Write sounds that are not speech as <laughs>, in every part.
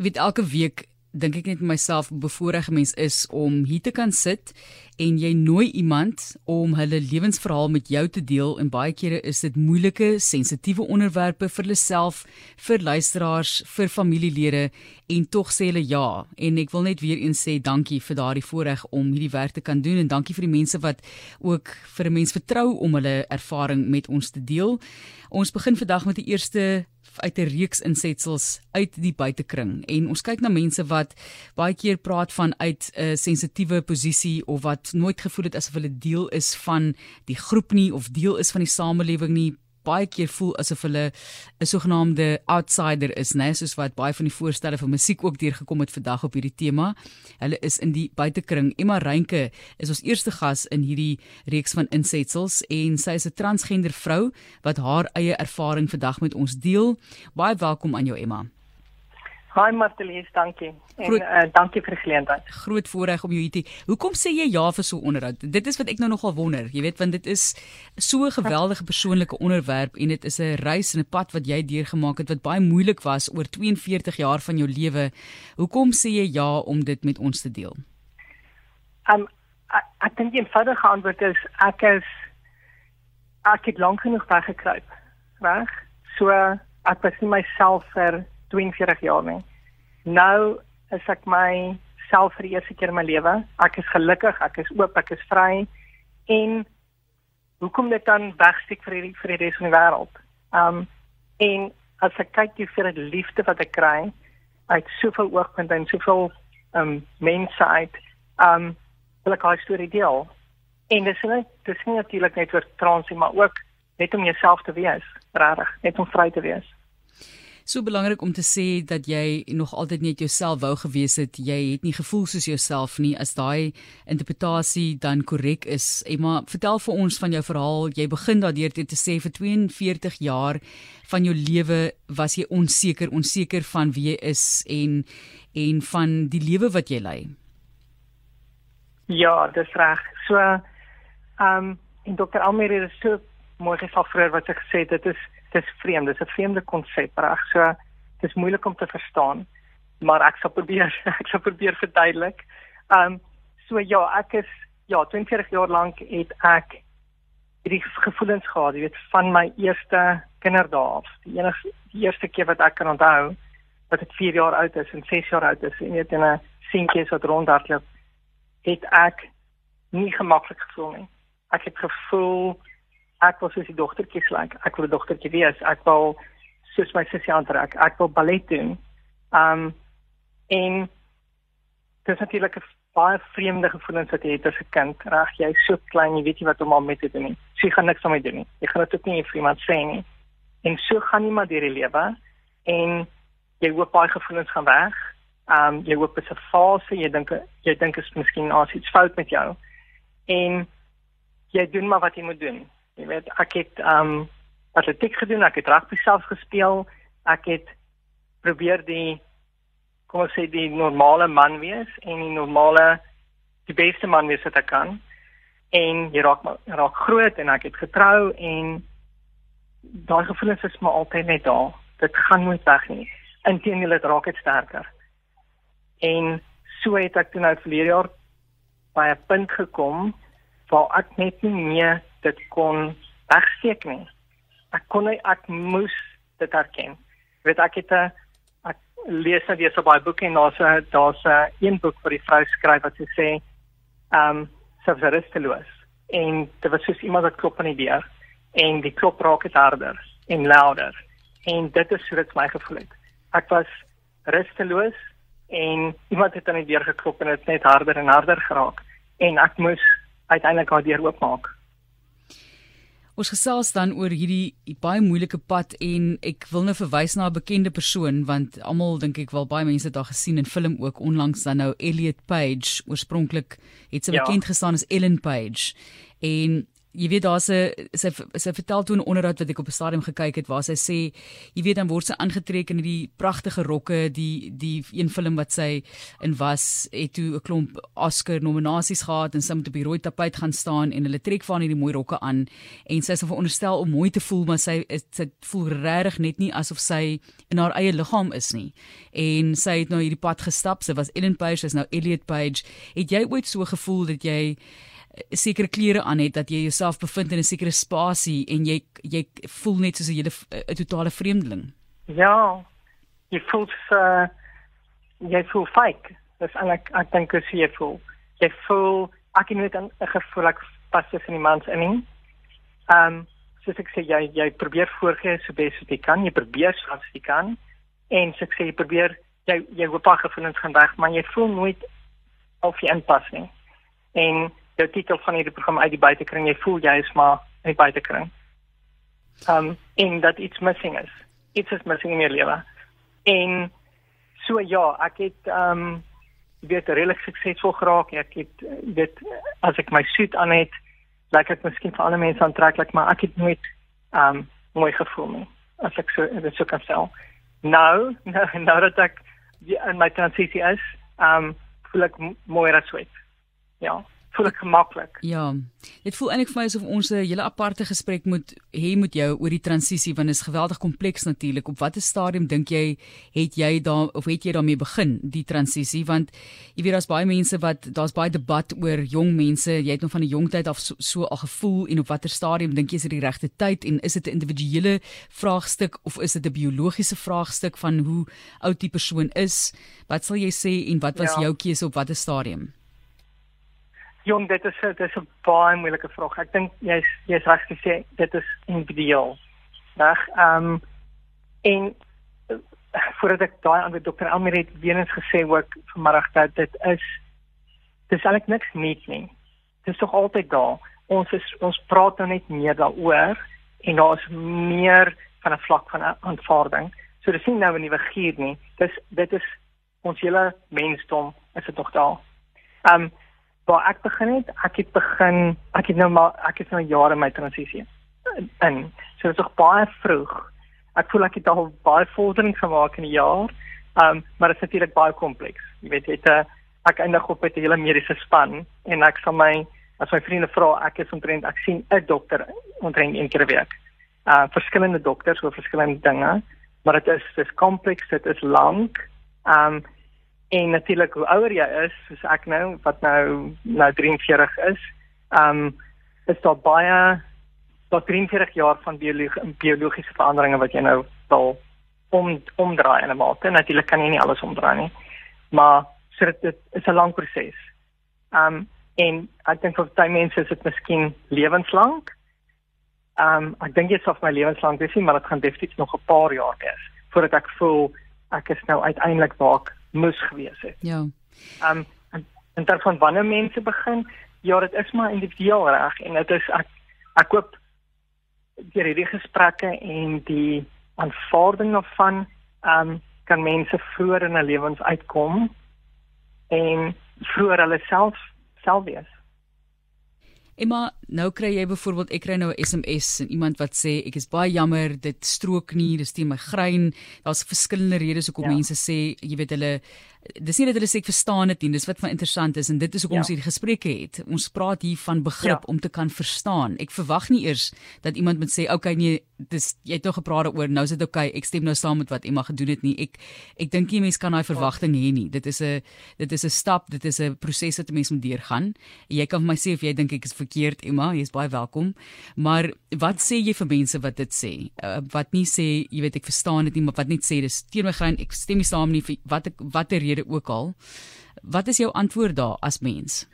Jy weet elke week dink ek net myself bevoorreg mens is om hier te kan sit en jy nooi iemand om hulle lewensverhaal met jou te deel en baie kere is dit moeilike sensitiewe onderwerpe vir hulle self vir luisteraars vir familielede en tog sê hulle ja. En ek wil net weer eens sê dankie vir daardie voorreg om hierdie werk te kan doen en dankie vir die mense wat ook vir 'n mens vertrou om hulle ervaring met ons te deel. Ons begin vandag met die eerste uit 'n reeks insetsels uit die buitekring. En ons kyk na mense wat baie keer praat van uit 'n sensitiewe posisie of wat nooit gevoel het asof hulle deel is van die groep nie of deel is van die samelewing nie baie keer voel asof hulle 'n sogenaamde outsider is, né, soos wat baie van die voorstelle van musiek ook deurgekom het vandag op hierdie tema. Hulle is in die buitekring. Emma Reynke is ons eerste gas in hierdie reeks van insetsels en sy is 'n transgender vrou wat haar eie ervaring vandag met ons deel. Baie welkom aan jou Emma. Hi Martelies, dankie. En uh, dankie vir die geleentheid. Groot voorreg om jou hier te. Hoekom sê jy ja vir so 'n onderhoud? Dit is wat ek nou nogal wonder. Jy weet want dit is so 'n geweldige persoonlike onderwerp en dit is 'n reis en 'n pad wat jy deurgemaak het wat baie moeilik was oor 42 jaar van jou lewe. Hoekom sê jy ja om dit met ons te deel? Um ek dink die eenvoudige antwoord is ek is ek het lank genoeg weggekruip. Reg? So ek was nie myself vir 42 jaar nie. Nou is ek my self vir die eerste keer in my lewe. Ek is gelukkig, ek is oop, ek is vry en hoekom dit dan wegsteek vir die vir die res van die wêreld? Um en as ek kyk hoe vir die liefde wat ek kry uit soveel oogpunte en soveel um mense uit, um wil ek haar storie deel. En dis net dis nie natuurlik net vir transie maar ook net om jouself te wees, regtig, net om vry te wees so belangrik om te sê dat jy nog altyd net jouself wou gewees het. Jy het nie gevoel soos jouself nie as daai interpretasie dan korrek is. Emma, vertel vir ons van jou verhaal. Jy begin daardeur te sê vir 42 jaar van jou lewe was jy onseker, onseker van wie jy is en en van die lewe wat jy lei. Ja, dis reg. So ehm um, en dokter Almer het so mooi gesê vroeër wat sy gesê het, dit is dis vreemd, dis 'n vreemde konsep, reg? So dis moeilik om te verstaan, maar ek sal <laughs> probeer ek sal probeer verduidelik. Ehm um, so ja, ek is ja, 20 jaar lank het ek hierdie gevoelens gehad, jy weet, van my eerste kinderdae af. Die enigste die eerste keer wat ek kan onthou wat ek 4 jaar oud is en 6 jaar oud is en weet in 'n seentjie wat rondhardloop, het ek nie gemaklik gevoel nie. Ek het gevoel ek wil soos die dogtertjies lyk. Like. Ek wil 'n dogtertjie wees. Ek wil soos my sussie aantrek. Ek wil ballet doen. Um en dit is natuurlik 'n baie vreemde gevoelens wat jy het as 'n kind. Reg, jy's so klein, jy weet nie wat om al met te doen nie. So jy gaan niks daarmee doen nie. Jy gaan dit ook nie vir iemand sê nie. En so gaan jy maar deur die lewe en jy hoop baie gevoelens gaan weg. Um jy hoop dit is 'n fase. Jy dink jy dink is miskien as iets fout met jou. En jy doen maar wat jy moet doen. Jy weet, ek het um atletiek gedoen, ek het rugby self gespeel. Ek het probeer die kom ons sê die normale man wees en die normale die beste man wees wat ek kan. En jy raak raak groot en ek het getrou en daai gevoelens is maar altyd net daar. Dit gaan nooit weg nie. Inteendeel dit raak dit sterker. En so het ek toe nou verlede jaar by 'n punt gekom waar ek net nie meer dit kon wegsteek nie. Ek kon nie ek moes dit erken. Weet ek het 'n ek lees nou weer so baie boeke en daar's 'n daar's 'n een boek vir die vrou skryf wat sy sê ehm um, sy was rusteloos en dit was soos iemand wat klop aan die deur en die klop raak het harder en louder en dit is hoe dit my gevoel het. Ek was rusteloos en iemand het aan die deur geklop en dit net harder en harder geraak en ek moes uiteindelik haar deur oopmaak. Ons gesels dan oor hierdie baie moeilike pad en ek wil nou verwys na 'n bekende persoon want almal dink ek wel baie mense het daar gesien in film ook onlangs dan nou Elliot Page oorspronklik het sy ja. bekend gestaan as Ellen Page en jy weet daar's 'n sy sy vertel toe 'n onderhoud wat ek op 'n stadium gekyk het waar sy sê jy weet dan word sy aangetrek in hierdie pragtige rokke die die een film wat sy in was het toe 'n klomp Oscar nominasies gehad en sy moet op die rooi tapuit gaan staan en hulle trek van hierdie mooi rokke aan en sy is veronderstel om mooi te voel maar sy is, sy voel regtig net nie asof sy in haar eie liggaam is nie. En sy het nou hierdie pad gestap sy was Ellen Page sy's nou Elliot Page. Het jy ooit so gevoel dat jy sekere klere aan het dat jy jouself bevind in 'n sekere spasie en jy jy voel net soos 'n hele 'n totale vreemdeling. Ja. Jy voel uh, jy voel fake. Dis eintlik ek dink as jy voel. Jy voel ek het net 'n gevoel ek pas tussen die mans in. Ehm um, soos ek sê jy jy probeer voorgee so bes wat jy kan, jy probeer so as jy kan en soos ek sê jy probeer jy jy hoop pa gevoelens gaan weg, maar jy voel nooit of jy inpas nie. En jou titel van hierdie program uit die buitekring, jy voel jy is maar in die buitekring. Um en dat iets missing is. Iets is missing in jou lewe. En so ja, ek het um weet redelik suksesvol geraak. Ek het weet as ek my suit aan het, lyk ek miskien vir ander mense aantreklik, maar ek het nooit um mooi gevoel nie. As ek so dit sou kan sê. Nou, <laughs> nou, nou dat ek in my transisie is, um voel ek mooier as ooit. Ja voel ek gemaklik. Ja. Dit voel eintlik vir my asof ons 'n hele aparte gesprek moet hê met jou oor die transisie want dit is geweldig kompleks natuurlik. Op watter stadium dink jy het jy daar of het jy daarmee begin die transisie want jy weet daar's baie mense wat daar's baie debat oor jong mense. Jy het nog van die jong tyd af so, so al gevoel en op watter stadium dink jy is dit die regte tyd en is dit 'n individuele vraagstuk of is dit 'n biologiese vraagstuk van hoe oud die persoon is? Wat sal jy sê en wat was ja. jou keuse op watter stadium? Jong, dit is dit is 'n baie moeilike vraag. Ek dink jy's jy's reg gesê dit is individueel. Reg? Ehm um, en uh, voordat ek daai aan die dokter Elmer het weer eens gesê ook vanmiddag dat dit is dis eintlik niks nuut nie. Dit is tog altyd daar. Ons is ons praat nou net meer daaroor en daar is meer van 'n vlak van aanvaarding. So dis nie nou 'n nuwe gier nie. Dis dit is ons hele mensdom is dit nog daar. Ehm um, waar ek begin het, ek het begin, ek het nou maar ek is nou jare in my transisie. En so dit is nog baie vroeg. Ek voel ek het al baie vordering gemaak in die jaar. Ehm um, maar dit is natuurlik baie kompleks. Jy weet dit uh, ek eindig op met 'n hele mediese span en ek sal my as my vriende vra, ek is omtrent ek sien 'n dokter omtrent een keer 'n week. Uh verskillende dokters oor verskillende dinge, maar dit is dis kompleks, dit is lank. Ehm um, En natuurlik hoe ouer jy is, soos ek nou wat nou nou 43 is, ehm um, is daar baie tot 43 jaar van biologie biologiese veranderinge wat jy nou sal om omdraai in 'n mate. Natuurlik kan jy nie alles omdraai nie. Maar so dit, dit is 'n lang proses. Ehm um, en ek dink vir baie mense is dit miskien lewenslank. Ehm um, ek dink dit vir my lewenslank wees, maar dit gaan definitief nog 'n paar jaar wees voordat ek voel ek is nou uiteindelik waar moes gewees het. Ja. Ehm um, en, en daarvan wanneer mense begin, ja, dit is maar individueel reg en dit is ek ek koop deur hierdie gesprekke en die aanvaarding daarvan ehm um, kan mense vroeër in 'n lewens uitkom en vroeër hulle self self wees. Emma, nou kry jy byvoorbeeld ek kry nou 'n SMS en iemand wat sê ek is baie jammer, dit strook nie, dis teen my grein. Daar's verskillende redes hoekom ja. mense sê, jy weet hulle dis nie dat hulle sê ek verstaan dit nie, dis wat vir interessant is en dit is hoekom ja. ons hierdie gesprekke het. Ons praat hier van begrip ja. om te kan verstaan. Ek verwag nie eers dat iemand moet sê, "Oké, okay, nee, dis jy het nog gepraat daaroor, nou is dit oké, okay, ek stem nou saam met wat Emma gedoen het nie." Ek ek dink nie mense kan daai verwagting hê nie. Dit is 'n dit is 'n stap, dit is 'n proses wat 'n mens moet deurgaan. Jy kan vir my sê of jy dink ek is verkeerd, Emma, jy is baie welkom. Maar wat sê jy vir mense wat dit sê? Uh, wat nie sê, jy weet ek verstaan dit nie, maar wat net sê dis teen my grein, ek stem nie saam nie vir wat ek watter rede ook al. Wat is jou antwoord daar as mens?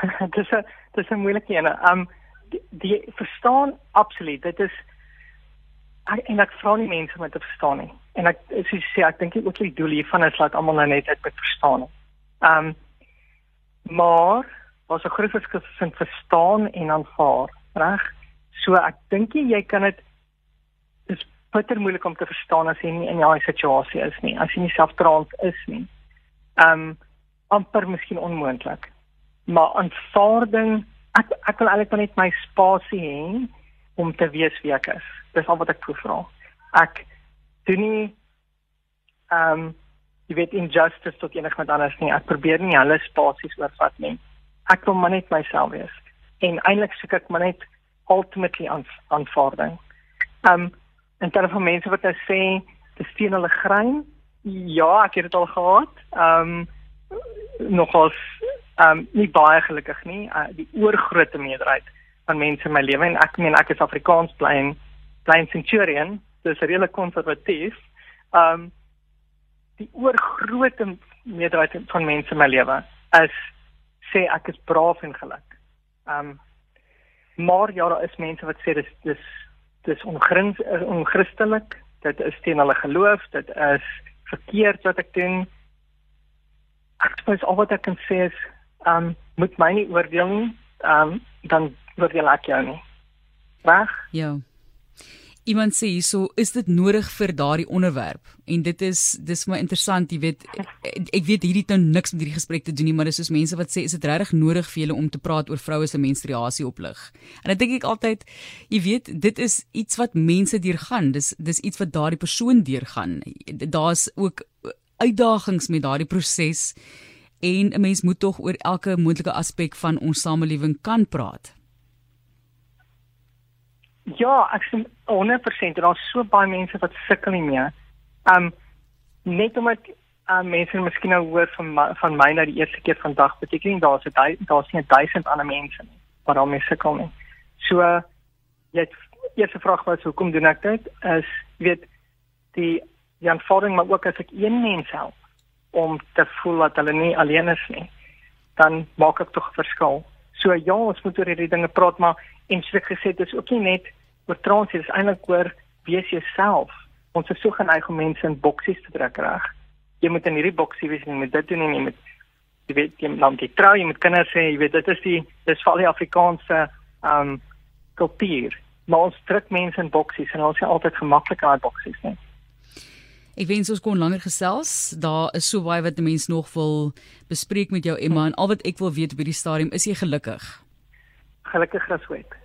<laughs> dis 'n dis 'n moeilike een. Um die, die verstaan absoluut. Dit is ek, en ek vra nie mense om dit te verstaan nie. En ek jy sê, ek dink ook die doel hiervan is dat almal nou net dit moet verstaan. Um maar was 'n groot verskil tussen verstaan en aanvaar, reg? So ek dink jy kan dit bitter moeilik om te verstaan as jy nie in daai situasie is nie, as jy nie selftrans is nie. Um amper miskien onmoontlik. Maar aanvaarding ek ek wil eintlik net my spasie hê om te wees wie ek is. Dis al wat ek vra. Ek doen nie um, jy weet injustice tot enigiemand anders nie. Ek probeer nie hulle spasies oorvat nie. Ek wil maar net myself wees. En eintlik soek ek maar net ultimately aanvaarding. Ehm um, en dan van mense wat nou sê dis teen hulle grein. Ja, ek het dit al gehad. Ehm um, nogals ehm um, nie baie gelukkig nie. Uh, die oorgrootste meerderheid van mense in my lewe en ek meen ek is Afrikaans bly in bly in Centurion. Dis redelik konservatief. Ehm um, die oorgrootste meerderheid van mense in my lewe is sê ek is braaf en geluk. Um maar ja, daar is mense wat sê dis dis dis ongrins onchristelik, dit is teen hulle geloof, dit is verkeerd wat ek doen. Ek sê al wat ek kan sê is um moet my nie oordeel nie. Um dan oordeel ek jou nie. Reg? Ja. Iemand sê hierso, is dit nodig vir daardie onderwerp? En dit is dis maar interessant, jy weet, ek weet hierdie het nou niks met hierdie gesprek te doen nie, maar dis soos mense wat sê, is dit regtig nodig vir julle om te praat oor vroue se menstruasie oplig? En dan dink ek altyd, jy weet, dit is iets wat mense deurgaan. Dis dis iets wat daardie persoon deurgaan. Daar's ook uitdagings met daardie proses en 'n mens moet tog oor elke moontlike aspek van ons samelewing kan praat. Ja, ek sien 100% en daar's so baie mense wat sukkel hiermee. Um net omdat um mense miskien nou hoor van my, van my nou die eerste keer vandag, beteken nie daar's 'n daar's nie 1000 ander mense nie wat daarmee sukkel nie. So jy het eerste vraag was hoekom doen ek dit? Is weet die die aanvordering maar ook as ek een mens help om te voel dat hulle nie alleen is nie, dan maak ek tog 'n verskil. So ja, ons moet oor hierdie dinge praat, maar en soos ek gesê het, dis ook nie net oor transie, dis eintlik oor wees jouself. Ons is so geneig om mense in boksies te druk reg. Jy moet in hierdie boksie wees en jy moet dit doen en jy moet jy weet jy moet jy trou, jy moet kinders hê, jy weet dit is die dis val die Afrikaanse um kultuur. Maar ons druk mense in boksies en ons is altyd gemaklik in boksies, nee. Ek wens ons kon langer gesels. Daar is so baie wat 'n mens nog wil bespreek met jou Emma en al wat ek wil weet op hierdie stadium is jy gelukkig? Gelukkig gesweet.